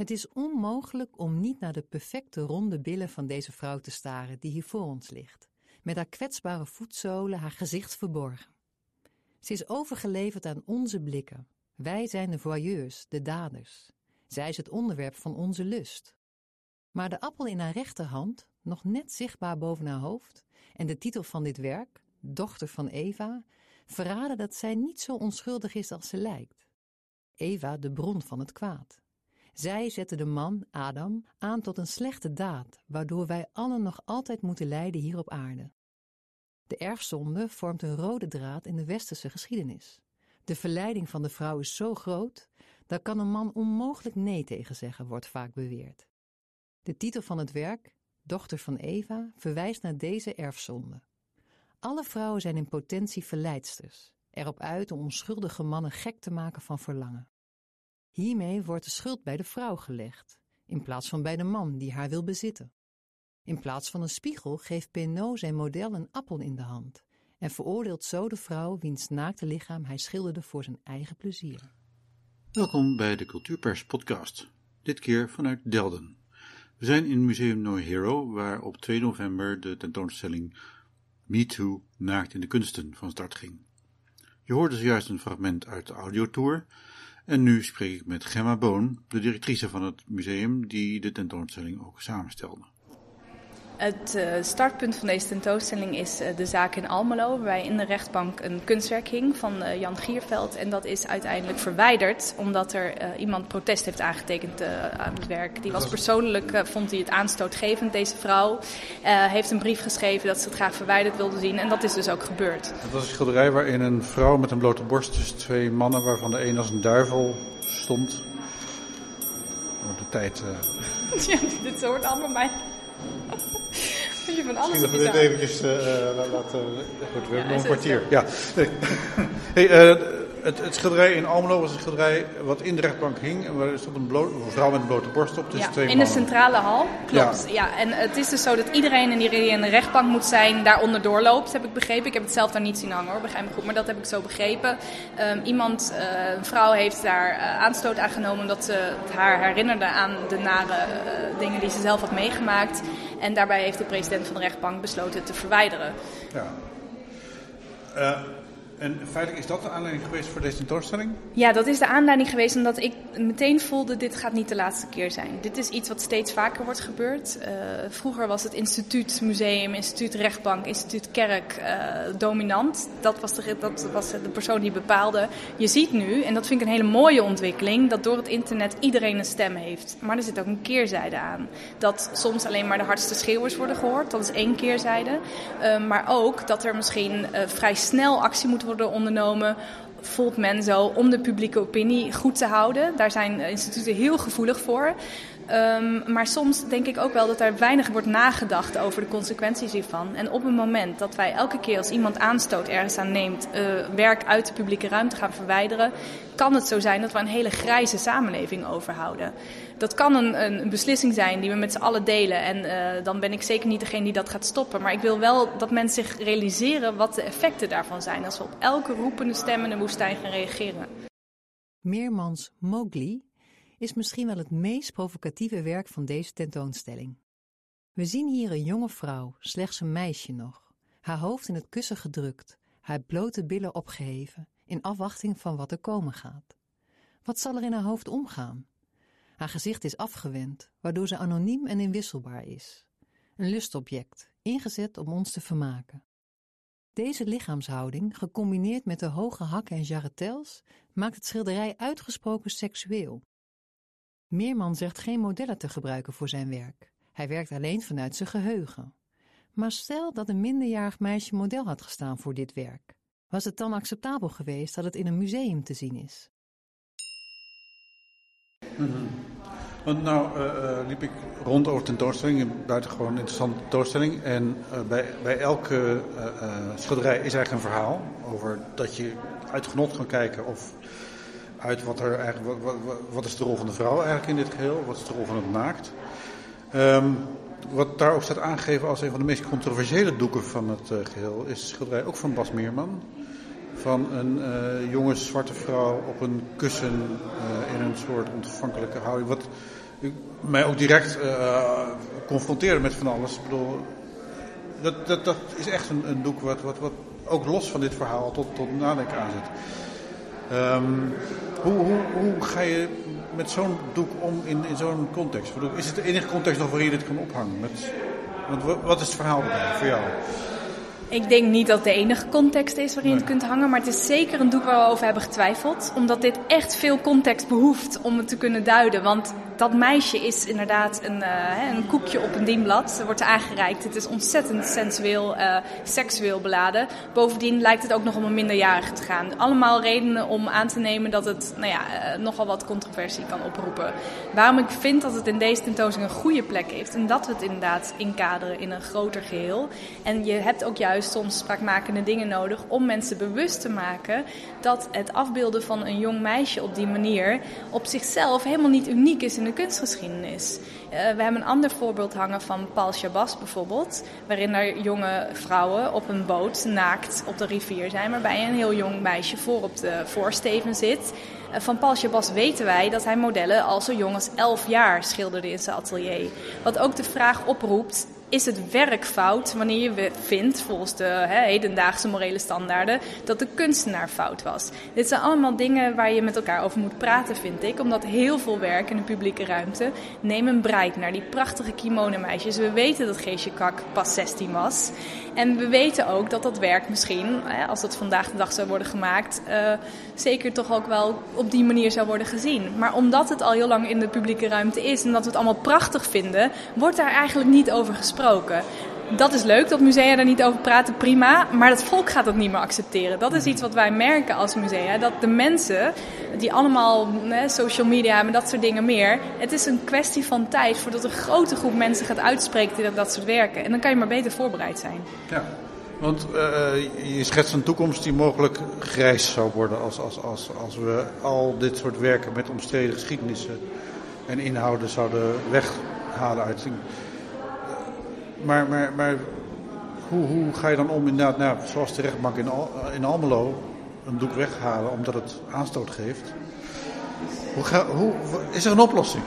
Het is onmogelijk om niet naar de perfecte ronde billen van deze vrouw te staren die hier voor ons ligt, met haar kwetsbare voetzolen, haar gezicht verborgen. Ze is overgeleverd aan onze blikken. Wij zijn de voyeurs, de daders. Zij is het onderwerp van onze lust. Maar de appel in haar rechterhand, nog net zichtbaar boven haar hoofd, en de titel van dit werk, Dochter van Eva, verraden dat zij niet zo onschuldig is als ze lijkt. Eva, de bron van het kwaad. Zij zette de man, Adam, aan tot een slechte daad, waardoor wij allen nog altijd moeten lijden hier op aarde. De erfzonde vormt een rode draad in de westerse geschiedenis. De verleiding van de vrouw is zo groot, daar kan een man onmogelijk nee tegen zeggen, wordt vaak beweerd. De titel van het werk, Dochter van Eva, verwijst naar deze erfzonde. Alle vrouwen zijn in potentie verleidsters, erop uit om onschuldige mannen gek te maken van verlangen. Hiermee wordt de schuld bij de vrouw gelegd, in plaats van bij de man die haar wil bezitten. In plaats van een spiegel geeft Penaud zijn model een appel in de hand en veroordeelt zo de vrouw wiens naakte lichaam hij schilderde voor zijn eigen plezier. Welkom bij de Cultuurpers podcast, dit keer vanuit Delden. We zijn in Museum No Hero, waar op 2 november de tentoonstelling Me Too naakt in de kunsten van start ging. Je hoorde zojuist een fragment uit de audiotour en nu spreek ik met Gemma Boon, de directrice van het museum die de tentoonstelling ook samenstelde. Het uh, startpunt van deze tentoonstelling is uh, de zaak in Almelo, waarbij in de rechtbank een kunstwerk hing van uh, Jan Gierveld. En dat is uiteindelijk verwijderd, omdat er iemand protest heeft aangetekend aan het werk. Die was persoonlijk, vond hij het aanstootgevend, deze vrouw. heeft een brief geschreven dat ze het graag verwijderd wilde zien en dat is dus ook gebeurd. Het was een schilderij waarin een vrouw met een blote borst tussen twee mannen, waarvan de een als een duivel stond. De tijd... ja, dit hoort allemaal bij je van alles Misschien dat we dit eventjes uh, laten... Goed, we hebben nog een kwartier. Ja. hey, uh, het, het, schilderij in Almelo was een schilderij wat in de rechtbank hing. En waar stond een, bloot, een vrouw met een blote borst op. Dus ja, twee in de centrale hal, klopt. Ja. ja. en het is dus zo dat iedereen die in de rechtbank moet zijn, daar onderdoor loopt, heb ik begrepen. Ik heb het zelf daar niet zien hangen hoor, begrijp me goed. Maar dat heb ik zo begrepen. Um, iemand, uh, een vrouw heeft daar uh, aanstoot aan genomen omdat ze haar herinnerde aan de nare uh, dingen die ze zelf had meegemaakt. En daarbij heeft de president van de rechtbank besloten te verwijderen. Ja. Uh, en feitelijk is dat de aanleiding geweest voor deze tentoonstelling? Ja, dat is de aanleiding geweest omdat ik meteen voelde: dit gaat niet de laatste keer zijn. Dit is iets wat steeds vaker wordt gebeurd. Uh, vroeger was het instituut museum, instituut rechtbank, instituut kerk uh, dominant. Dat was, de, dat was de persoon die bepaalde. Je ziet nu, en dat vind ik een hele mooie ontwikkeling, dat door het internet iedereen een stem heeft. Maar er zit ook een keerzijde aan. Dat soms alleen maar de hardste schreeuwers worden gehoord. Dat is één keerzijde. Uh, maar ook dat er misschien vrij snel actie moet worden worden ondernomen voelt men zo om de publieke opinie goed te houden. Daar zijn instituten heel gevoelig voor. Um, maar soms denk ik ook wel dat er weinig wordt nagedacht over de consequenties hiervan. En op het moment dat wij elke keer als iemand aanstoot ergens aan neemt, uh, werk uit de publieke ruimte gaan verwijderen, kan het zo zijn dat we een hele grijze samenleving overhouden. Dat kan een, een beslissing zijn die we met z'n allen delen. En uh, dan ben ik zeker niet degene die dat gaat stoppen. Maar ik wil wel dat mensen zich realiseren wat de effecten daarvan zijn als we op elke roepende stem in de woestijn gaan reageren. Meermans Mowgli is misschien wel het meest provocatieve werk van deze tentoonstelling. We zien hier een jonge vrouw, slechts een meisje nog, haar hoofd in het kussen gedrukt, haar blote billen opgeheven, in afwachting van wat er komen gaat. Wat zal er in haar hoofd omgaan? Haar gezicht is afgewend, waardoor ze anoniem en inwisselbaar is. Een lustobject, ingezet om ons te vermaken. Deze lichaamshouding, gecombineerd met de hoge hakken en jarretels, maakt het schilderij uitgesproken seksueel. Meerman zegt geen modellen te gebruiken voor zijn werk. Hij werkt alleen vanuit zijn geheugen. Maar stel dat een minderjarig meisje model had gestaan voor dit werk. Was het dan acceptabel geweest dat het in een museum te zien is? Want nou uh, uh, liep ik rond over tentoonstelling, een buitengewoon interessante tentoonstelling. En uh, bij, bij elke schilderij is eigenlijk een verhaal over dat je uit genot kan kijken of uit wat er eigenlijk, wat, wat, wat, is de rol van de vrouw eigenlijk in dit geheel? Wat is de rol van het naakt? Um, wat daar ook staat aangegeven als een van de meest controversiële doeken van het uh, geheel is schilderij ook van Bas Meerman. Van een uh, jonge zwarte vrouw op een kussen uh, in een soort ontvankelijke houding. Wat, mij ook direct confronteren met van alles. Ik bedoel, dat, dat, dat is echt een, een doek wat, wat, wat ook los van dit verhaal tot, tot nadenken aanzet. Um, hoe, hoe, hoe ga je met zo'n doek om in, in zo'n context? Is het de enige context nog waarin je dit kan ophangen? Met, want wat is het verhaal erbij voor jou? Ik denk niet dat het de enige context is waarin je het kunt hangen, maar het is zeker een doek waar we over hebben getwijfeld. Omdat dit echt veel context behoeft om het te kunnen duiden. Want dat meisje is inderdaad een, uh, een koekje op een dienblad. Wordt aangereikt. Het is ontzettend sensueel, uh, seksueel beladen. Bovendien lijkt het ook nog om een minderjarige te gaan. Allemaal redenen om aan te nemen dat het nou ja, uh, nogal wat controversie kan oproepen. Waarom ik vind dat het in deze tentoonstelling een goede plek heeft. En dat we het inderdaad inkaderen in een groter geheel. En je hebt ook juist soms spraakmakende dingen nodig om mensen bewust te maken dat het afbeelden van een jong meisje op die manier op zichzelf helemaal niet uniek is in de de kunstgeschiedenis. Uh, we hebben een ander voorbeeld hangen van Paul Chabas bijvoorbeeld, waarin er jonge vrouwen op een boot naakt op de rivier zijn, waarbij een heel jong meisje voor op de voorsteven zit. Uh, van Paul Chabas weten wij dat hij modellen al zo jong als 11 jaar schilderde in zijn atelier. Wat ook de vraag oproept: is het werk fout wanneer je vindt, volgens de hè, hedendaagse morele standaarden, dat de kunstenaar fout was. Dit zijn allemaal dingen waar je met elkaar over moet praten, vind ik. Omdat heel veel werk in de publieke ruimte. Neem een breik naar die prachtige kimono-meisjes. We weten dat Geesje Kak pas 16 was. En we weten ook dat dat werk misschien, als dat vandaag de dag zou worden gemaakt, uh, zeker toch ook wel op die manier zou worden gezien. Maar omdat het al heel lang in de publieke ruimte is en dat we het allemaal prachtig vinden, wordt daar eigenlijk niet over gesproken. Dat is leuk dat musea daar niet over praten, prima. Maar het volk gaat dat niet meer accepteren. Dat is iets wat wij merken als musea. Dat de mensen, die allemaal hè, social media en dat soort dingen meer. Het is een kwestie van tijd voordat een grote groep mensen gaat uitspreken tegen dat soort werken. En dan kan je maar beter voorbereid zijn. Ja. Want uh, je schetst een toekomst die mogelijk grijs zou worden als, als, als, als we al dit soort werken met omstreden geschiedenissen en inhouden zouden weghalen uit maar, maar, maar hoe, hoe ga je dan om inderdaad, nou, zoals de rechtbank in, in Almelo, een doek weghalen omdat het aanstoot geeft? Hoe ga, hoe, is er een oplossing?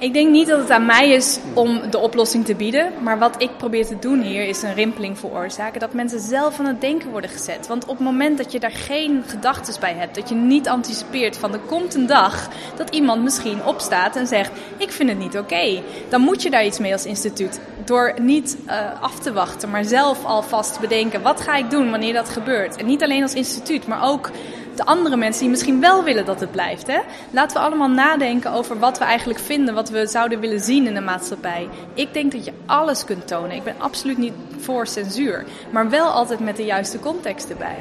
Ik denk niet dat het aan mij is om de oplossing te bieden. Maar wat ik probeer te doen hier is een rimpeling veroorzaken. Dat mensen zelf aan het denken worden gezet. Want op het moment dat je daar geen gedachten bij hebt. Dat je niet anticipeert van er komt een dag dat iemand misschien opstaat en zegt. Ik vind het niet oké. Dan moet je daar iets mee als instituut. Door niet uh, af te wachten, maar zelf alvast te bedenken. Wat ga ik doen wanneer dat gebeurt? En niet alleen als instituut, maar ook de andere mensen die misschien wel willen dat het blijft. Hè? Laten we allemaal nadenken over wat we eigenlijk vinden, wat we zouden willen zien in de maatschappij. Ik denk dat je alles kunt tonen. Ik ben absoluut niet voor censuur, maar wel altijd met de juiste context erbij.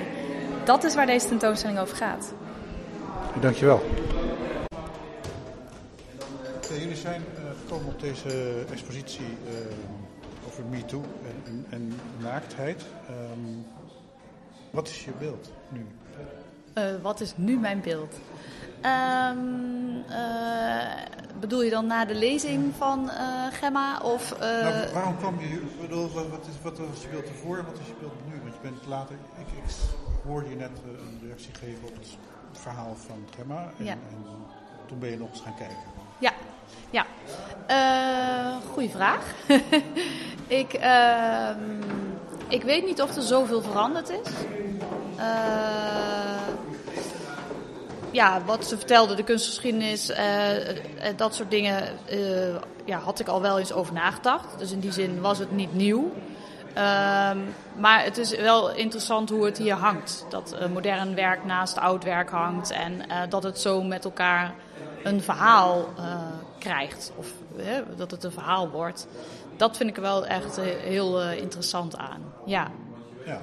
Dat is waar deze tentoonstelling over gaat. Dankjewel. Okay, jullie zijn uh, gekomen op deze expositie uh, over MeToo en, en, en naaktheid. Um, wat is je beeld nu? Uh, wat is nu mijn beeld? Um, uh, bedoel je dan na de lezing van uh, Gemma? Of, nou, waarom kwam je? Bedoel, wat, is, wat was je beeld ervoor en wat is je beeld nu? Want je bent later. Ik, ik hoorde je net een reactie geven op het verhaal van Gemma. En, ja. en toen ben je nog eens gaan kijken. Ja, ja. goeie vraag. ik, ehm, ik weet niet of er zoveel veranderd is. Uh, ja, wat ze vertelde, de kunstgeschiedenis, uh, dat soort dingen, uh, ja, had ik al wel eens over nagedacht. Dus in die zin was het niet nieuw. Ehm, maar het is wel interessant hoe het hier hangt. Dat modern werk naast oud werk hangt en dat het zo met elkaar een verhaal krijgt. Of dat het een verhaal wordt. Dat vind ik er wel echt heel interessant aan. Ja. ja.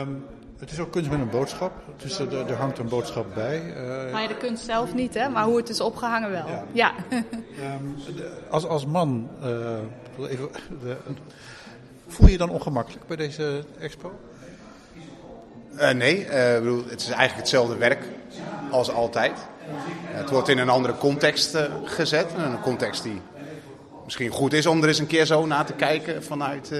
Um, het is ook kunst met een boodschap. Dus er, er hangt een boodschap bij. Uh, maar de kunst zelf niet, hè? maar hoe het is opgehangen wel. Ja. ja. um, de, als, als man, uh, even, de, voel je je dan ongemakkelijk bij deze expo? Uh, nee, bedoel, het is eigenlijk hetzelfde werk als altijd. het wordt in een andere context gezet. Een context die misschien goed is om er eens een keer zo naar te kijken vanuit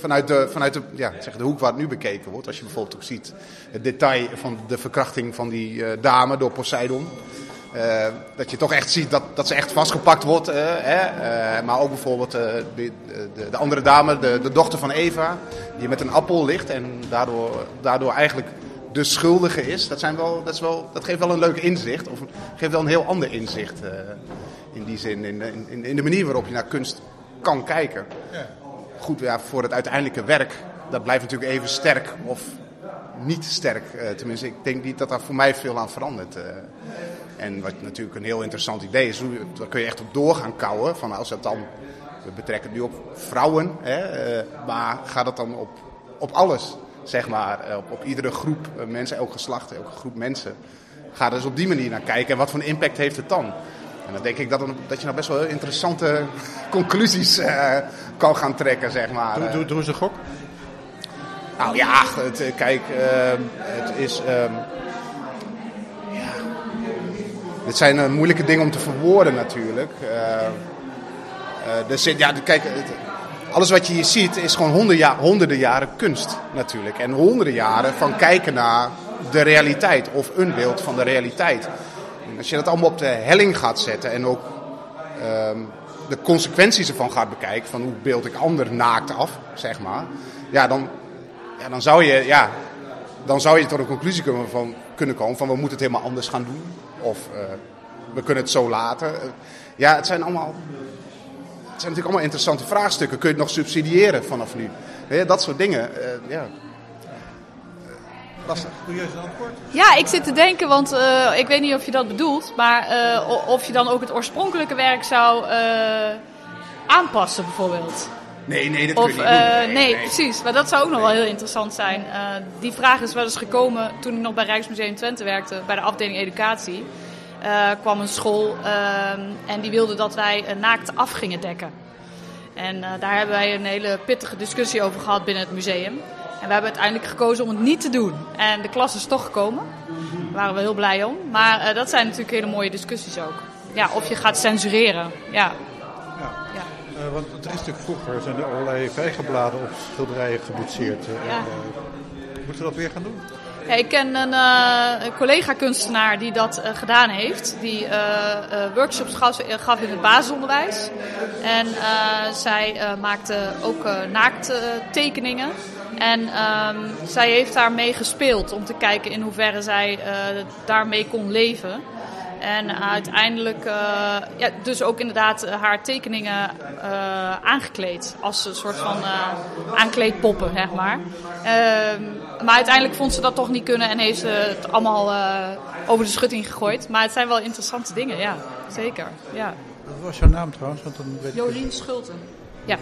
vanuit, de, vanuit de, ja, zeg de hoek waar het nu bekeken wordt. Als je bijvoorbeeld ook ziet het detail van de verkrachting van die uh, dame door Poseidon. Uh, dat je toch echt ziet dat, dat ze echt vastgepakt wordt. Uh, hè? Maar ook bijvoorbeeld de, de, de, andere dame, de, de dochter van Eva, die met een appel ligt en daardoor, daardoor eigenlijk de schuldige is. Dat, zijn wel, dat, is wel, dat geeft wel een leuk inzicht, of geeft wel een heel ander inzicht in die zin, in, in, in, de manier waarop je naar kunst kan kijken. Ja. Goed, ja, voor het uiteindelijke werk, dat blijft natuurlijk even sterk of niet sterk. tenminste, ik denk niet dat daar voor mij veel aan verandert. En wat natuurlijk een heel interessant idee is, daar kun je echt op door gaan kouwen. Van als het dan, we betrekken het nu op vrouwen, hè, eh, maar gaat het dan op, op alles, zeg maar. Eh, op, op iedere groep eh, mensen, elk geslacht, elke groep mensen. Ga dus op die manier naar kijken en wat voor impact heeft het dan? En dan denk ik dat, dat je nou best wel interessante conclusies kan gaan trekken, zeg maar. Doe, doe, doe eens een gok. Nou ja, het, kijk, het is... Ehm, dit zijn uh, moeilijke dingen om te verwoorden natuurlijk. Dus ja, kijk, alles wat je hier ziet is gewoon honderden jaren kunst natuurlijk. En honderden jaren van kijken naar de realiteit of een beeld van de realiteit. Als je dat allemaal op de helling gaat zetten en ook ehm, de consequenties ervan gaat bekijken, van hoe beeld ik ander naakt af, zeg maar. Ja, dan, ja, dan, zou, je, ja, dan zou je tot een conclusie kunnen, van, kunnen komen van we moeten het helemaal anders gaan doen. Of uh, we kunnen het zo laten. ja, het zijn allemaal. Het zijn natuurlijk allemaal interessante vraagstukken. Kun je het nog subsidiëren vanaf nu? Dat soort dingen. Uh, ja. Lastig. Doe je een antwoord? Ja, ik zit te denken, want uh, ik weet niet of je dat bedoelt, maar of je dan ook het oorspronkelijke werk zou aanpassen, bijvoorbeeld. Nee, nee, dat kun je niet doen. Nee, precies. Maar dat zou ook nog wel heel interessant zijn. Die vraag is wel eens gekomen toen ik nog bij Rijksmuseum Twente werkte, bij de afdeling educatie. Kwam een school uh, en die wilde dat wij naakt af gingen dekken. En daar hebben wij een hele pittige discussie over gehad binnen het museum. En we hebben uiteindelijk gekozen om het niet te doen. En de klas is toch gekomen. Daar waren we heel blij om. Maar dat zijn natuurlijk hele mooie discussies ook. Ja, of je gaat censureren. Ja, uh, want er is natuurlijk vroeger zijn er allerlei vijgenbladen op schilderijen geboetseerd. Uh, ja. moeten we dat weer gaan doen? Ik ken een, een collega-kunstenaar die dat gedaan heeft. Die workshops gaf, in het basisonderwijs. En zij maakte ook naakttekeningen. En um, zij heeft daarmee gespeeld om te kijken in hoeverre zij daarmee kon leven. En uiteindelijk, uh, ja, dus ook inderdaad eh, haar tekeningen uh, aangekleed. Als een soort van aankleedpoppen, zeg maar. Ehm, maar uiteindelijk vond ze dat toch niet kunnen en heeft ze het allemaal over de schutting gegooid. Maar het zijn wel interessante dingen, ja. Zeker, ja. Wat was jouw naam trouwens? Want dan weet Jolien Schulten. Ja.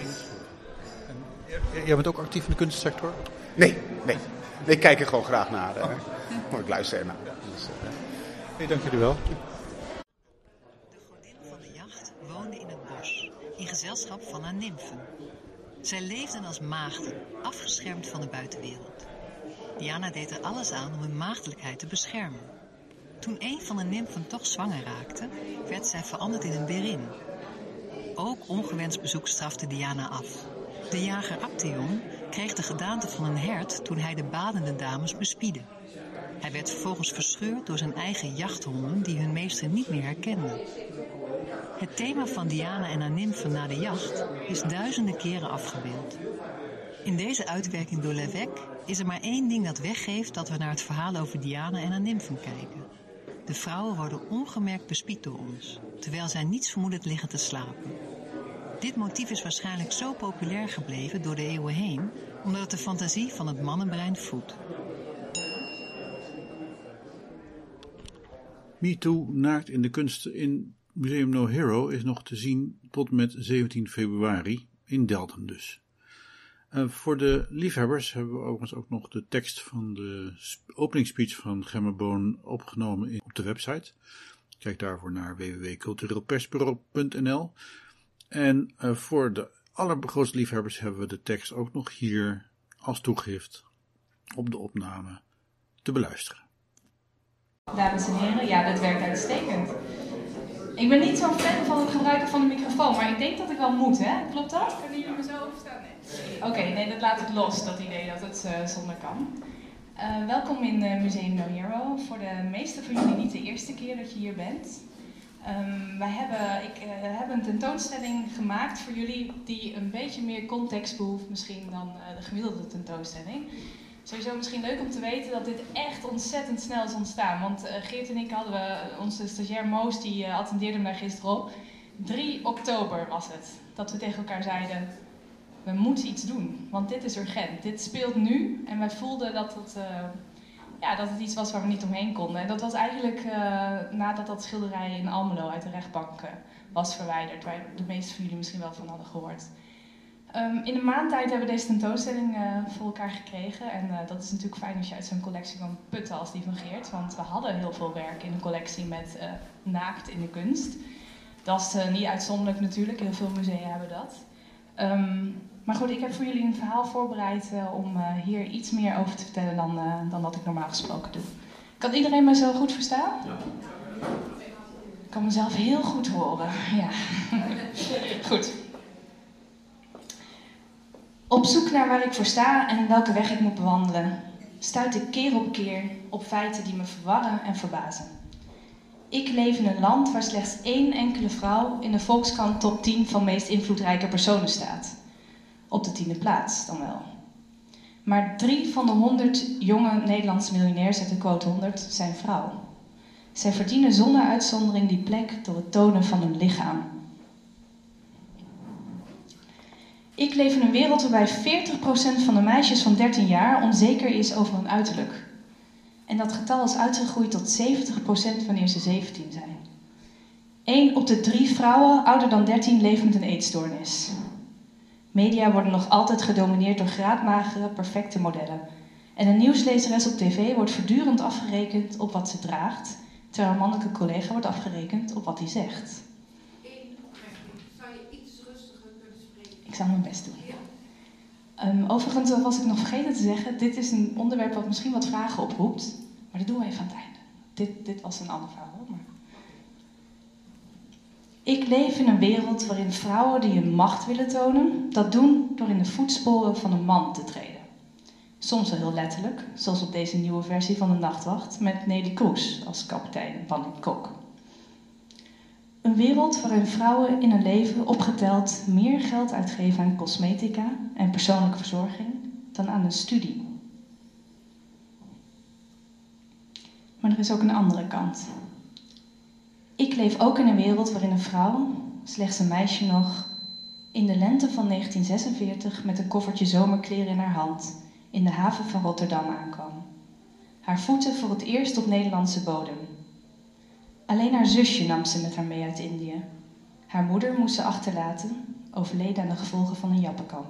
En jij bent ook actief in de kunstsector? Nee, nee. Ik kijk er gewoon graag naar. Uh, ik luister naar. Dank jullie wel. De godin van de jacht woonde in het bos, in gezelschap van haar nimfen. Zij leefden als maagden, afgeschermd van de buitenwereld. Diana deed er alles aan om hun maagdelijkheid te beschermen. Toen een van de nimfen toch zwanger raakte, werd zij veranderd in een berin. Ook ongewenst bezoek strafte Diana af. De jager Acteon kreeg de gedaante van een hert toen hij de badende dames bespiedde. Hij werd vervolgens verscheurd door zijn eigen jachthonden die hun meester niet meer herkenden. Het thema van Diana en haar nymfen na de jacht is duizenden keren afgebeeld. In deze uitwerking door Levesque is er maar één ding dat weggeeft dat we naar het verhaal over Diana en haar nymfen kijken. De vrouwen worden ongemerkt bespied door ons, terwijl zij niets vermoedend liggen te slapen. Dit motief is waarschijnlijk zo populair gebleven door de eeuwen heen, omdat het de fantasie van het mannenbrein voedt. MeToo naakt in de kunst in Museum No Hero is nog te zien tot met 17 februari, in Delden dus. Uh, voor de liefhebbers hebben we overigens ook nog de tekst van de openingsspeech van Gemma Boon opgenomen in, op de website. Kijk daarvoor naar www.cultureelpersbureau.nl En uh, voor de allergrootste liefhebbers hebben we de tekst ook nog hier als toegift op de opname te beluisteren. Dames en heren, ja, dat werkt uitstekend. Ik ben niet zo'n fan van het gebruiken van de microfoon, maar ik denk dat ik wel moet, hè? Klopt dat? Kunnen jullie me zo overstaan? Nee. Oké, nee, dat laat ik los, dat idee dat het uh, zonder kan. Uh, welkom in uh, Museum No Hero. Voor de meeste van jullie niet de eerste keer dat je hier bent. Um, wij hebben, ik heb een tentoonstelling gemaakt voor jullie die een beetje meer context behoeft misschien dan de gemiddelde tentoonstelling. Sowieso misschien leuk om te weten dat dit echt ontzettend snel is ontstaan. Want Geert en ik hadden we, onze stagiair Moos, die attendeerde me daar gisteren op. 3 oktober was het, dat we tegen elkaar zeiden, we moeten iets doen, want dit is urgent. Dit speelt nu en wij voelden dat het, uh, ja, dat het iets was waar we niet omheen konden. En dat was eigenlijk uh, nadat dat schilderij in Almelo uit de rechtbank uh, was verwijderd, waar de meeste van jullie misschien wel van hadden gehoord. Um, in een maand tijd hebben we deze tentoonstelling voor elkaar gekregen. En dat is natuurlijk fijn als je uit zo'n collectie kan putten als die van Geert. Want we hadden heel veel werk in de collectie met naakt in de kunst. Dat is niet uitzonderlijk natuurlijk, heel veel musea hebben dat. Um, maar goed, ik heb voor jullie een verhaal voorbereid om hier iets meer over te vertellen dan, dan wat ik normaal gesproken doe. Kan iedereen me zo goed verstaan? Ja. Ik kan mezelf heel goed horen. Ja. goed. Op zoek naar waar ik voor sta en welke weg ik moet bewandelen, stuit ik keer op keer op feiten die me verwarren en verbazen. Ik leef in een land waar slechts één enkele vrouw in de Volkskrant top 10 van meest invloedrijke personen staat. Op de tiende plaats dan wel. Maar drie van de honderd jonge Nederlandse miljonairs uit de quote 100 zijn vrouw. Zij verdienen zonder uitzondering die plek door het tonen van hun lichaam. Ik leef in een wereld waarbij 40% van de meisjes van 13 jaar onzeker is over hun uiterlijk. En dat getal is uitgegroeid tot 70% wanneer ze 17 zijn. 1 op de drie vrouwen ouder dan 13 leeft met een eetstoornis. Media worden nog altijd gedomineerd door graadmagere, perfecte modellen. En een nieuwslezeres op tv wordt voortdurend afgerekend op wat ze draagt, terwijl een mannelijke collega wordt afgerekend op wat hij zegt. Eén opmerking. Zou je iets rustiger kunnen spreken? Ik zal mijn best doen. Um, overigens was ik nog vergeten te zeggen, dit is een onderwerp wat misschien wat vragen oproept, maar dat doen we even aan het einde. Dit, dit was een ander verhaal. Maar... Ik leef in een wereld waarin vrouwen die hun macht willen tonen, dat doen door in de voetsporen van een man te treden. Soms wel heel letterlijk, zoals op deze nieuwe versie van de Nachtwacht met Nelly Kroes als kapitein van een kok. Een wereld waarin vrouwen in hun leven opgeteld meer geld uitgeven aan cosmetica en persoonlijke verzorging dan aan een studie. Maar er is ook een andere kant. Ik leef ook in een wereld waarin een vrouw, slechts een meisje nog, in de lente van 1946 met een koffertje zomerkleren in haar hand in de haven van Rotterdam aankwam. Haar voeten voor het eerst op Nederlandse bodem. Alleen haar zusje nam ze met haar mee uit Indië. Haar moeder moest ze achterlaten, overleden aan de gevolgen van een jappenkamp.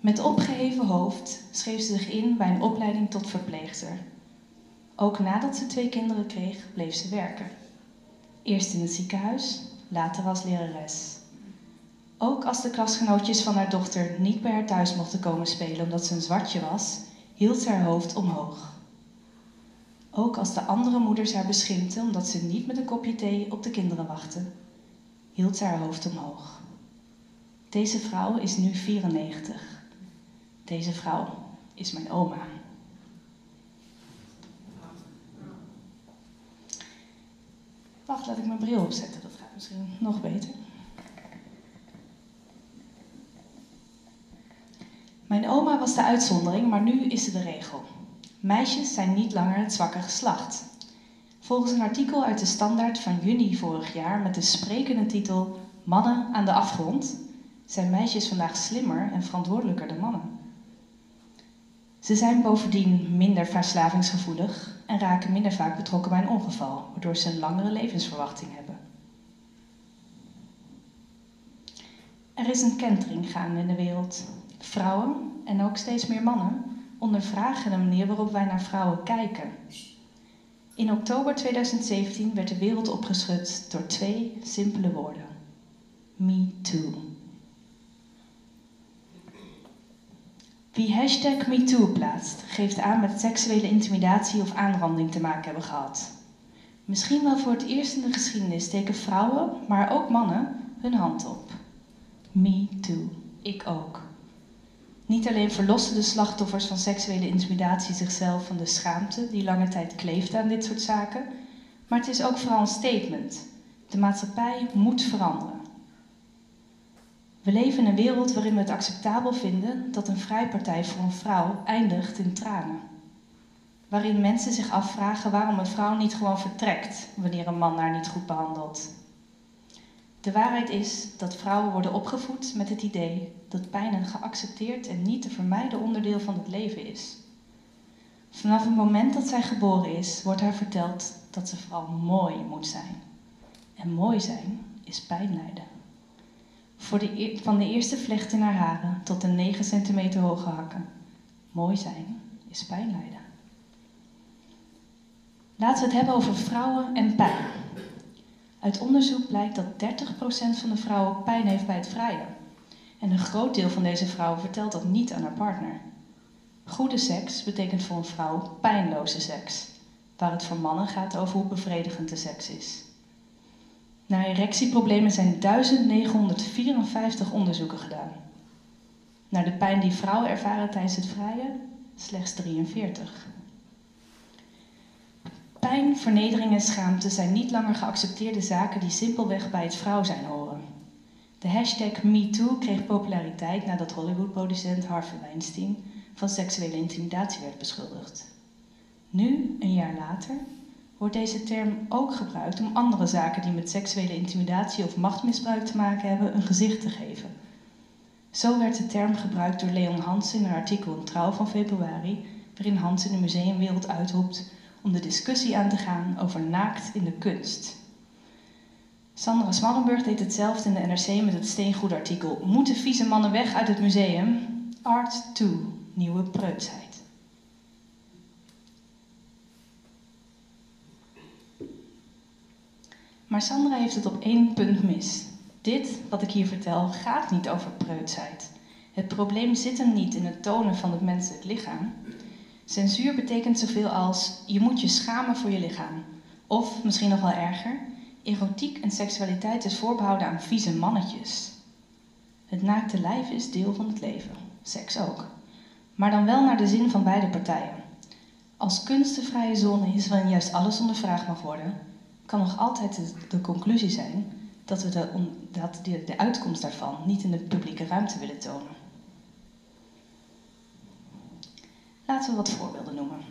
Met opgeheven hoofd schreef ze zich in bij een opleiding tot verpleegster ook nadat ze twee kinderen kreeg, bleef ze werken. Eerst in het ziekenhuis, later als lerares. Ook als de klasgenootjes van haar dochter niet bij haar thuis mochten komen spelen omdat ze een zwartje was, hield ze haar hoofd omhoog. Ook als de andere moeders haar beschimpten omdat ze niet met een kopje thee op de kinderen wachtte, hield ze haar hoofd omhoog. Deze vrouw is nu 94. Deze vrouw is mijn oma. Wacht, laat ik mijn bril opzetten. Dat gaat misschien nog beter. Mijn oma was de uitzondering, maar nu is ze de regel. Meisjes zijn niet langer het zwakke geslacht. Volgens een artikel uit de Standaard van juni vorig jaar met de sprekende titel Mannen aan de afgrond zijn meisjes vandaag slimmer en verantwoordelijker dan mannen. Ze zijn bovendien minder verslavingsgevoelig en raken minder vaak betrokken bij een ongeval, waardoor ze een langere levensverwachting hebben. Er is een kentering gaande in de wereld. Vrouwen, en ook steeds meer mannen, ondervragen de manier waarop wij naar vrouwen kijken. In oktober 2017 werd de wereld opgeschud door twee simpele woorden: Me Too. Wie hashtag MeToo plaatst, geeft aan met seksuele intimidatie of aanranding te maken hebben gehad. Misschien wel voor het eerst in de geschiedenis steken vrouwen, maar ook mannen, hun hand op. Me too, ik ook. Niet alleen verlossen de slachtoffers van seksuele intimidatie zichzelf van de schaamte die lange tijd kleefde aan dit soort zaken, maar het is ook vooral een statement. De maatschappij moet veranderen. We leven in een wereld waarin we het acceptabel vinden dat een vrijpartij voor een vrouw eindigt in tranen. Waarin mensen zich afvragen waarom een vrouw niet gewoon vertrekt wanneer een man haar niet goed behandelt. De waarheid is dat vrouwen worden opgevoed met het idee dat pijn een geaccepteerd en niet te vermijden onderdeel van het leven is. Vanaf het moment dat zij geboren is, wordt haar verteld dat ze vooral mooi moet zijn. En mooi zijn is pijn lijden. Voor de, van de eerste vlecht in haar haren tot de 9 centimeter hoge hakken. Mooi zijn is pijn lijden. Laten we het hebben over vrouwen en pijn. Uit onderzoek blijkt dat 30% van de vrouwen pijn heeft bij het vrijen. En een groot deel van deze vrouwen vertelt dat niet aan haar partner. Goede seks betekent voor een vrouw pijnloze seks, waar het voor mannen gaat over hoe bevredigend de seks is. Naar erectieproblemen zijn 1954 onderzoeken gedaan. Naar de pijn die vrouwen ervaren tijdens het vrijen slechts 43. Pijn, vernedering en schaamte zijn niet langer geaccepteerde zaken die simpelweg bij het vrouw zijn horen. De hashtag MeToo kreeg populariteit nadat Hollywood-producent Harvey Weinstein van seksuele intimidatie werd beschuldigd. Nu, een jaar later, wordt deze term ook gebruikt om andere zaken die met seksuele intimidatie of machtmisbruik te maken hebben een gezicht te geven. Zo werd de term gebruikt door Leon Hansen in een artikel in Trouw van februari, waarin Hansen de museumwereld uitroept om de discussie aan te gaan over naakt in de kunst. Sandra Smallenburg deed hetzelfde in de NRC met het steengoedartikel Moeten vieze mannen weg uit het museum? Art 2, nieuwe preutsheid. Maar Sandra heeft het op één punt mis. Dit, wat ik hier vertel, gaat niet over preutsheid. Het probleem zit hem niet in het tonen van het menselijk lichaam. Censuur betekent zoveel als je moet je schamen voor je lichaam. Of, misschien nog wel erger, erotiek en seksualiteit is voorbehouden aan vieze mannetjes. Het naakte lijf is deel van het leven, seks ook. Maar dan wel naar de zin van beide partijen. Als kunstenvrije zone is waarin juist alles ondervraagd mag worden, kan nog altijd de, de conclusie zijn dat we de, dat de, de uitkomst daarvan niet in de publieke ruimte willen tonen. Laten we wat voorbeelden noemen.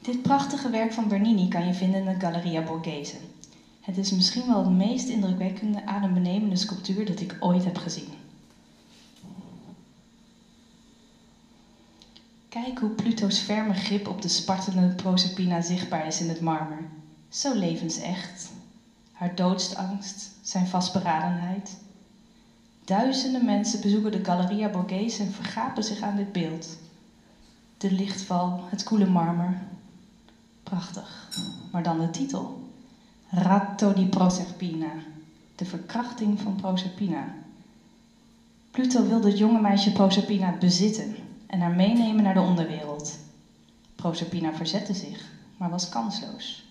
Dit prachtige werk van Bernini kan je vinden in de Galleria Borghese. Het is misschien wel het meest indrukwekkende, adembenemende sculptuur dat ik ooit heb gezien. Kijk hoe Pluto's ferme grip op de spartelende Proserpina zichtbaar is in het marmer. Zo levensecht. Haar doodsangst, zijn vastberadenheid. Duizenden mensen bezoeken de Galleria Borghese en vergapen zich aan dit beeld. De lichtval, het koele marmer. Prachtig. Maar dan de titel. Ratto di Proserpina. De verkrachting van Proserpina. Pluto wilde het jonge meisje Proserpina bezitten en haar meenemen naar de onderwereld. Proserpina verzette zich, maar was kansloos.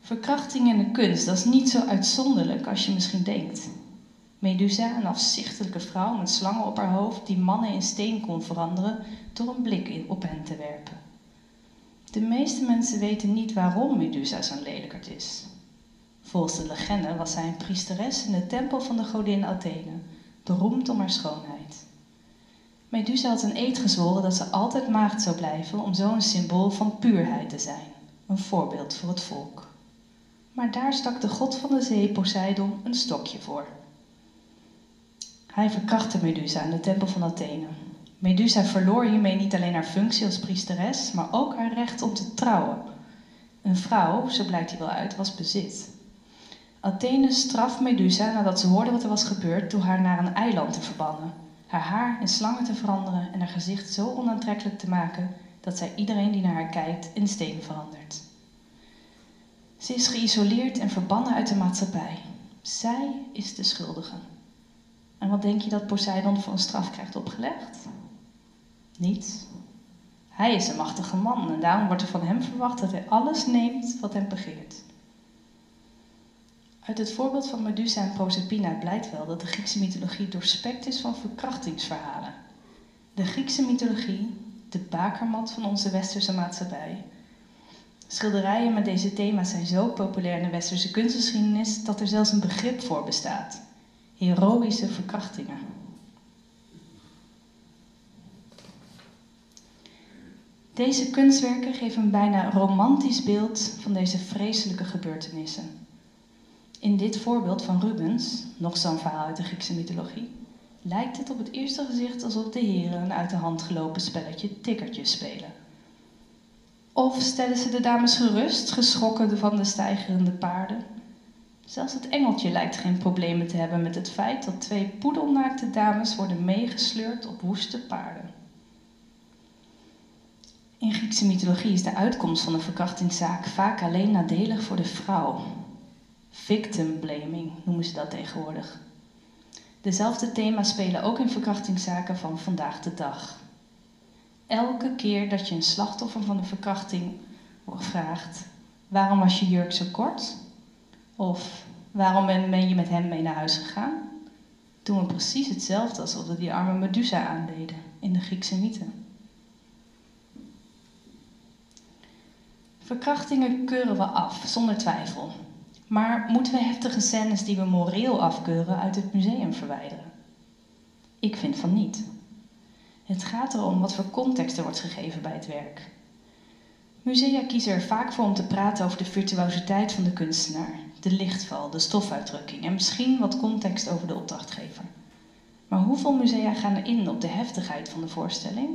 Verkrachting in de kunst, dat is niet zo uitzonderlijk als je misschien denkt. Medusa, een afzichtelijke vrouw met slangen op haar hoofd, die mannen in steen kon veranderen door een blik op hen te werpen. De meeste mensen weten niet waarom Medusa zo'n lelijkerd is. Volgens de legende was zij een priesteres in de tempel van de godin Athene, beroemd om haar schoonheid. Medusa had een eed gezworen dat ze altijd maagd zou blijven om zo een symbool van puurheid te zijn, een voorbeeld voor het volk. Maar daar stak de god van de zee Poseidon een stokje voor. Hij verkrachtte Medusa in de tempel van Athene. Medusa verloor hiermee niet alleen haar functie als priesteres, maar ook haar recht om te trouwen. Een vrouw, zo blijkt hij wel uit, was bezit. Athene straft Medusa nadat ze hoorde wat er was gebeurd door haar naar een eiland te verbannen, haar haar in slangen te veranderen en haar gezicht zo onaantrekkelijk te maken dat zij iedereen die naar haar kijkt in steen verandert. Ze is geïsoleerd en verbannen uit de maatschappij. Zij is de schuldige. En wat denk je dat Poseidon voor een straf krijgt opgelegd? Niets. Hij is een machtige man en daarom wordt er van hem verwacht dat hij alles neemt wat hem begeert. Uit het voorbeeld van Medusa en Proserpina blijkt wel dat de Griekse mythologie doorspekt is van verkrachtingsverhalen. De Griekse mythologie, de bakermat van onze westerse maatschappij. Schilderijen met deze thema's zijn zo populair in de westerse kunstgeschiedenis dat er zelfs een begrip voor bestaat: heroïsche verkrachtingen. Deze kunstwerken geven een bijna romantisch beeld van deze vreselijke gebeurtenissen. In dit voorbeeld van Rubens, nog zo'n verhaal uit de Griekse mythologie, lijkt het op het eerste gezicht alsof de heren een uit de hand gelopen spelletje tikkertjes spelen. Of stellen ze de dames gerust, geschrokken van de stijgerende paarden? Zelfs het engeltje lijkt geen problemen te hebben met het feit dat twee poedelnaakte dames worden meegesleurd op woeste paarden. In Griekse mythologie is de uitkomst van een verkrachtingszaak vaak alleen nadelig voor de vrouw. Victim blaming noemen ze dat tegenwoordig. Dezelfde thema's spelen ook in verkrachtingszaken van vandaag de dag. Elke keer dat je een slachtoffer van een verkrachting vraagt: waarom was je jurk zo kort? Of waarom ben je met hem mee naar huis gegaan? Doen we precies hetzelfde alsof we die arme Medusa aandeden in de Griekse mythe. Verkrachtingen keuren we af, zonder twijfel. Maar moeten we heftige scènes die we moreel afkeuren uit het museum verwijderen? Ik vind van niet. Het gaat erom wat voor context er wordt gegeven bij het werk. Musea kiezen er vaak voor om te praten over de virtuositeit van de kunstenaar, de lichtval, de stofuitdrukking en misschien wat context over de opdrachtgever. Maar hoeveel musea gaan er in op de heftigheid van de voorstelling?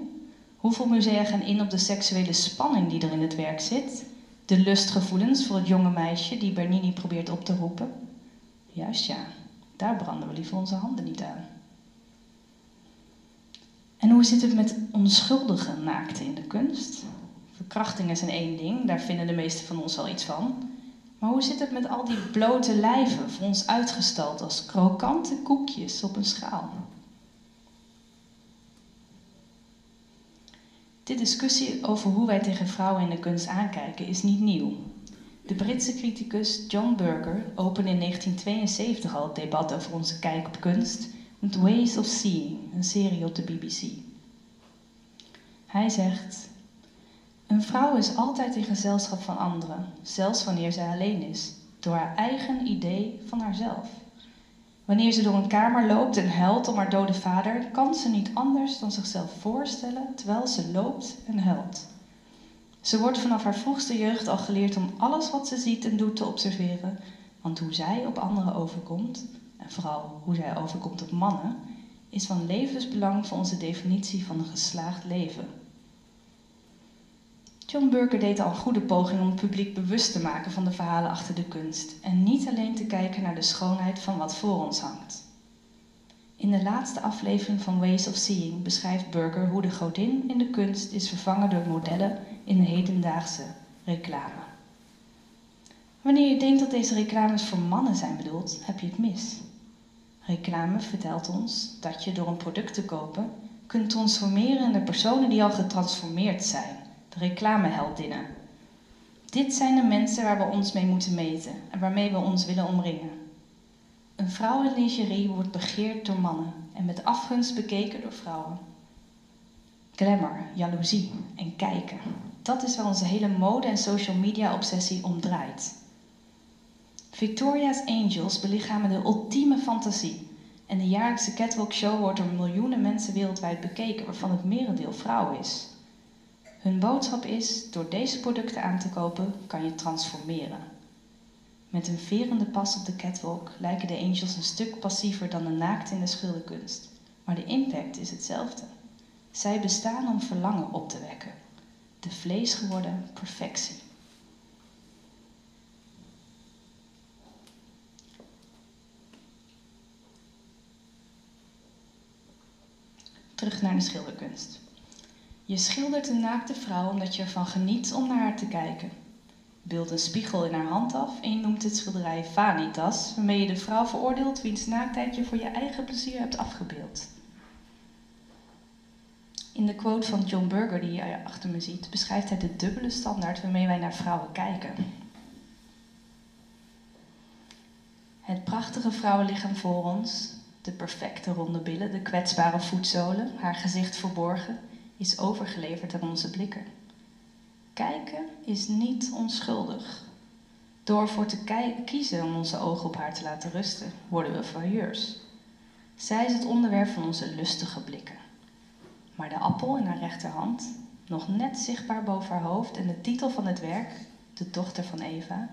Hoeveel musea gaan in op de seksuele spanning die er in het werk zit? De lustgevoelens voor het jonge meisje die Bernini probeert op te roepen? Juist ja, daar branden we liever onze handen niet aan. En hoe zit het met onschuldige naakten in de kunst? Verkrachtingen zijn één ding, daar vinden de meesten van ons wel iets van. Maar hoe zit het met al die blote lijven, voor ons uitgestald als krokante koekjes op een schaal? De discussie over hoe wij tegen vrouwen in de kunst aankijken is niet nieuw. De Britse criticus John Berger opende in 1972 al het debat over onze kijk op kunst met Ways of Seeing, een serie op de BBC. Hij zegt: Een vrouw is altijd in gezelschap van anderen, zelfs wanneer zij alleen is, door haar eigen idee van haarzelf. Wanneer ze door een kamer loopt en huilt om haar dode vader, kan ze niet anders dan zichzelf voorstellen terwijl ze loopt en huilt. Ze wordt vanaf haar vroegste jeugd al geleerd om alles wat ze ziet en doet te observeren, want hoe zij op anderen overkomt, en vooral hoe zij overkomt op mannen, is van levensbelang voor onze definitie van een geslaagd leven. John Burker deed al een goede poging om het publiek bewust te maken van de verhalen achter de kunst en niet alleen te kijken naar de schoonheid van wat voor ons hangt. In de laatste aflevering van Ways of Seeing beschrijft Burger hoe de godin in de kunst is vervangen door modellen in de hedendaagse reclame. Wanneer je denkt dat deze reclames voor mannen zijn bedoeld, heb je het mis. Reclame vertelt ons dat je door een product te kopen kunt transformeren in de personen die al getransformeerd zijn reclameheldinnen. Dit zijn de mensen waar we ons mee moeten meten en waarmee we ons willen omringen. Een vrouw in lingerie wordt begeerd door mannen en met afgunst bekeken door vrouwen. Glamour, jaloezie en kijken. Dat is waar onze hele mode- en social media obsessie om draait. Victoria's Angels belichamen de ultieme fantasie. En de jaarlijkse catwalk show wordt door miljoenen mensen wereldwijd bekeken, waarvan het merendeel vrouw is. Hun boodschap is: door deze producten aan te kopen kan je transformeren. Met een verende pas op de catwalk lijken de angels een stuk passiever dan de naakt in de schilderkunst, maar de impact is hetzelfde. Zij bestaan om verlangen op te wekken, de vlees geworden perfectie. Terug naar de schilderkunst. Je schildert een naakte vrouw omdat je ervan geniet om naar haar te kijken. Beeld een spiegel in haar hand af en je noemt het schilderij Vanitas, waarmee je de vrouw veroordeelt wiens naaktheid je voor je eigen plezier hebt afgebeeld. In de quote van John Berger, die je achter me ziet, beschrijft hij de dubbele standaard waarmee wij naar vrouwen kijken. Het prachtige vrouwenlichaam voor ons, de perfecte ronde billen, de kwetsbare voetzolen, haar gezicht verborgen, is overgeleverd aan onze blikken. Kijken is niet onschuldig. Door voor te kiezen om onze ogen op haar te laten rusten, worden we voyeurs. Zij is het onderwerp van onze lustige blikken. Maar de appel in haar rechterhand, nog net zichtbaar boven haar hoofd en de titel van het werk, de dochter van Eva,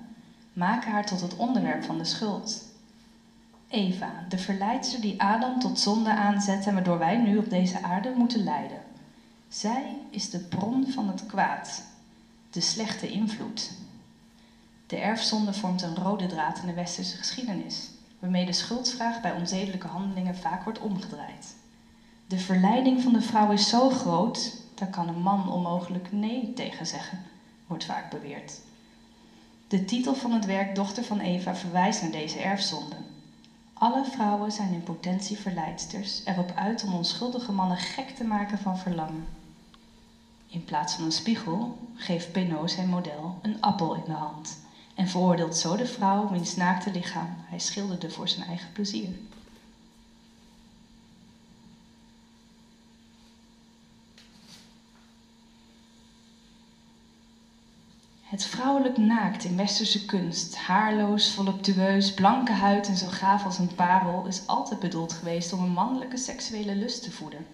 maken haar tot het onderwerp van de schuld. Eva, de verleidster die Adam tot zonde aanzette en waardoor wij nu op deze aarde moeten lijden. Zij is de bron van het kwaad, de slechte invloed. De erfzonde vormt een rode draad in de westerse geschiedenis, waarmee de schuldvraag bij onzedelijke handelingen vaak wordt omgedraaid. De verleiding van de vrouw is zo groot, daar kan een man onmogelijk nee tegen zeggen, wordt vaak beweerd. De titel van het werk Dochter van Eva verwijst naar deze erfzonde. Alle vrouwen zijn in potentie verleidsters, erop uit om onschuldige mannen gek te maken van verlangen. In plaats van een spiegel geeft Penot zijn model een appel in de hand en veroordeelt zo de vrouw wiens naakte lichaam hij schilderde voor zijn eigen plezier. Het vrouwelijk naakt in westerse kunst, haarloos, voluptueus, blanke huid en zo gaaf als een parel, is altijd bedoeld geweest om een mannelijke seksuele lust te voeden.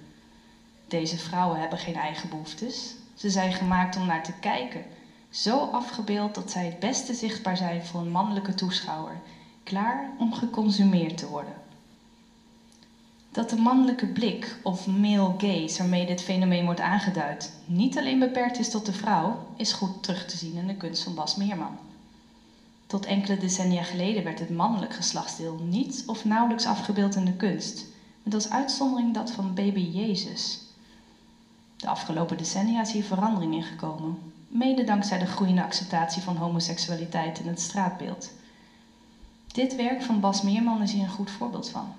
Deze vrouwen hebben geen eigen behoeftes. Ze zijn gemaakt om naar te kijken, zo afgebeeld dat zij het beste zichtbaar zijn voor een mannelijke toeschouwer, klaar om geconsumeerd te worden. Dat de mannelijke blik, of male gaze, waarmee dit fenomeen wordt aangeduid, niet alleen beperkt is tot de vrouw, is goed terug te zien in de kunst van Bas Meerman. Tot enkele decennia geleden werd het mannelijk geslachtsdeel niet of nauwelijks afgebeeld in de kunst, met als uitzondering dat van baby Jezus. De afgelopen decennia is hier verandering in gekomen, mede dankzij de groeiende acceptatie van homoseksualiteit in het straatbeeld. Dit werk van Bas Meerman is hier een goed voorbeeld van.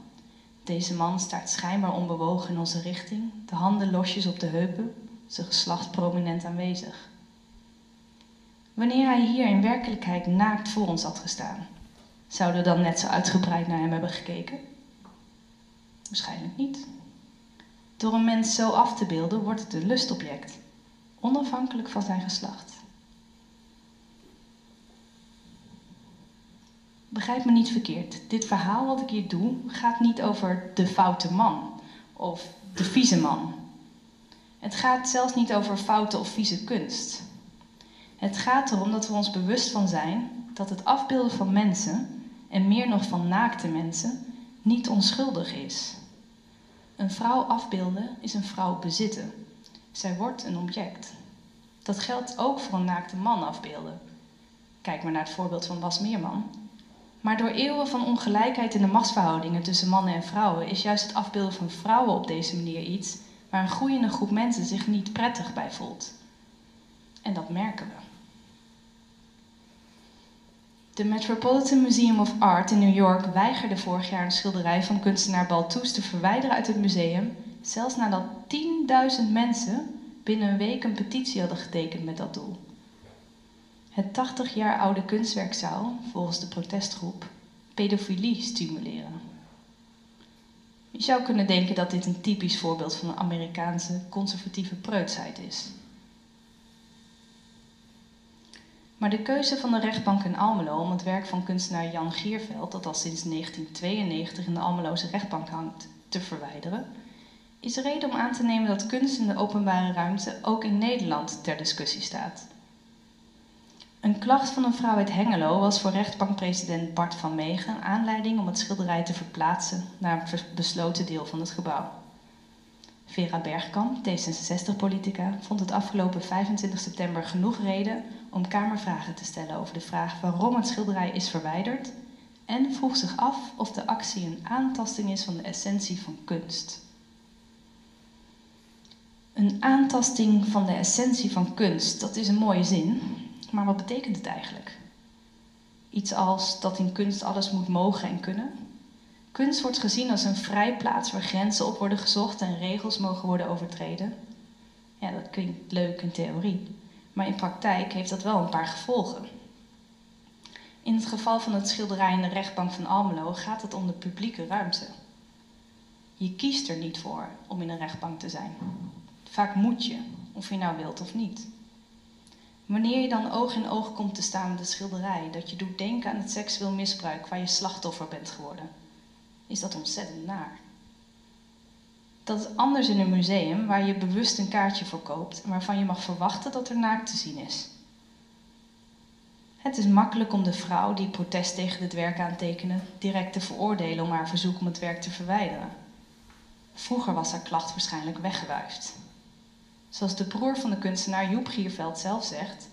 Deze man staat schijnbaar onbewogen in onze richting, de handen losjes op de heupen, zijn geslacht prominent aanwezig. Wanneer hij hier in werkelijkheid naakt voor ons had gestaan, zouden we dan net zo uitgebreid naar hem hebben gekeken? Waarschijnlijk niet. Door een mens zo af te beelden wordt het een lustobject, onafhankelijk van zijn geslacht. Begrijp me niet verkeerd. Dit verhaal wat ik hier doe gaat niet over de foute man of de vieze man. Het gaat zelfs niet over foute of vieze kunst. Het gaat erom dat we ons bewust van zijn dat het afbeelden van mensen, en meer nog van naakte mensen, niet onschuldig is. Een vrouw afbeelden is een vrouw bezitten. Zij wordt een object. Dat geldt ook voor een naakte man afbeelden. Kijk maar naar het voorbeeld van Bas Meerman. Maar door eeuwen van ongelijkheid in de machtsverhoudingen tussen mannen en vrouwen is juist het afbeelden van vrouwen op deze manier iets waar een groeiende groep mensen zich niet prettig bij voelt. En dat merken we. De Metropolitan Museum of Art in New York weigerde vorig jaar een schilderij van kunstenaar Balthus te verwijderen uit het museum, zelfs nadat 10.000 mensen binnen een week een petitie hadden getekend met dat doel. Het 80 jaar oude kunstwerk zou, volgens de protestgroep, pedofilie stimuleren. Je zou kunnen denken dat dit een typisch voorbeeld van een Amerikaanse conservatieve preutsheid is. Maar de keuze van de rechtbank in Almelo om het werk van kunstenaar Jan Gierveld, dat al sinds 1992 in de Almeloze rechtbank hangt, te verwijderen, is reden om aan te nemen dat kunst in de openbare ruimte ook in Nederland ter discussie staat. Een klacht van een vrouw uit Hengelo was voor rechtbankpresident Bart van Meegen aanleiding om het schilderij te verplaatsen naar een besloten deel van het gebouw. Vera Bergkamp, D66-politica, vond het afgelopen 25 september genoeg reden om Kamervragen te stellen over de vraag waarom het schilderij is verwijderd en vroeg zich af of de actie een aantasting is van de essentie van kunst. Een aantasting van de essentie van kunst, dat is een mooie zin, maar wat betekent het eigenlijk? Iets als dat in kunst alles moet mogen en kunnen? Kunst wordt gezien als een vrij plaats waar grenzen op worden gezocht en regels mogen worden overtreden. Ja, dat klinkt leuk in theorie, maar in praktijk heeft dat wel een paar gevolgen. In het geval van het schilderij in de rechtbank van Almelo gaat het om de publieke ruimte. Je kiest er niet voor om in een rechtbank te zijn. Vaak moet je, of je nou wilt of niet. Wanneer je dan oog in oog komt te staan met de schilderij dat je doet denken aan het seksueel misbruik waar je slachtoffer bent geworden, is dat ontzettend naar. Dat is anders in een museum waar je bewust een kaartje voor koopt en waarvan je mag verwachten dat er naakt te zien is. Het is makkelijk om de vrouw die protest tegen het werk aantekende direct te veroordelen om haar verzoek om het werk te verwijderen. Vroeger was haar klacht waarschijnlijk weggewuifd. Zoals de broer van de kunstenaar Joep Gierveld zelf zegt: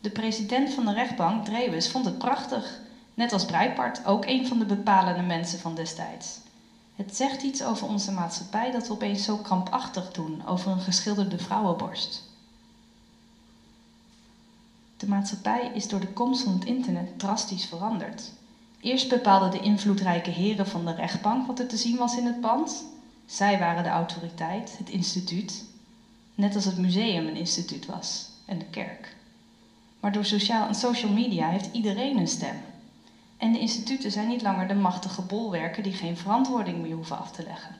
De president van de rechtbank, Drewes, vond het prachtig, net als Breitbart, ook een van de bepalende mensen van destijds. Het zegt iets over onze maatschappij dat we opeens zo krampachtig doen over een geschilderde vrouwenborst. De maatschappij is door de komst van het internet drastisch veranderd. Eerst bepaalden de invloedrijke heren van de rechtbank wat er te zien was in het pand. Zij waren de autoriteit, het instituut, net als het museum een instituut was en de kerk. Maar door sociaal, social media heeft iedereen een stem. En de instituten zijn niet langer de machtige bolwerken die geen verantwoording meer hoeven af te leggen.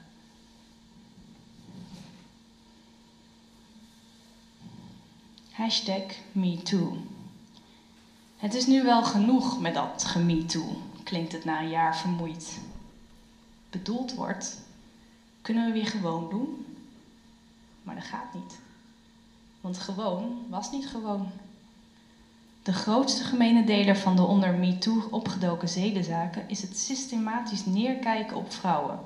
Hashtag MeToo. Het is nu wel genoeg met dat gemetoo, klinkt het na een jaar vermoeid. Bedoeld wordt, kunnen we weer gewoon doen? Maar dat gaat niet. Want gewoon was niet gewoon. De grootste gemene deler van de onder MeToo opgedoken zedenzaken is het systematisch neerkijken op vrouwen.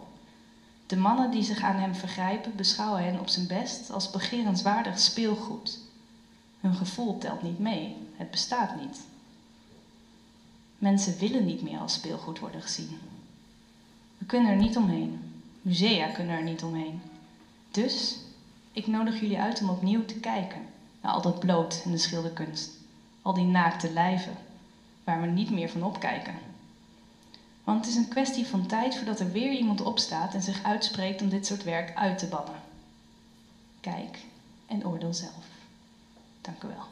De mannen die zich aan hem vergrijpen beschouwen hen op zijn best als begerenswaardig speelgoed. Hun gevoel telt niet mee, het bestaat niet. Mensen willen niet meer als speelgoed worden gezien. We kunnen er niet omheen. Musea kunnen er niet omheen. Dus ik nodig jullie uit om opnieuw te kijken naar al dat bloot in de schilderkunst. Al die naakte lijven, waar we niet meer van opkijken. Want het is een kwestie van tijd voordat er weer iemand opstaat en zich uitspreekt om dit soort werk uit te bannen. Kijk en oordeel zelf. Dank u wel.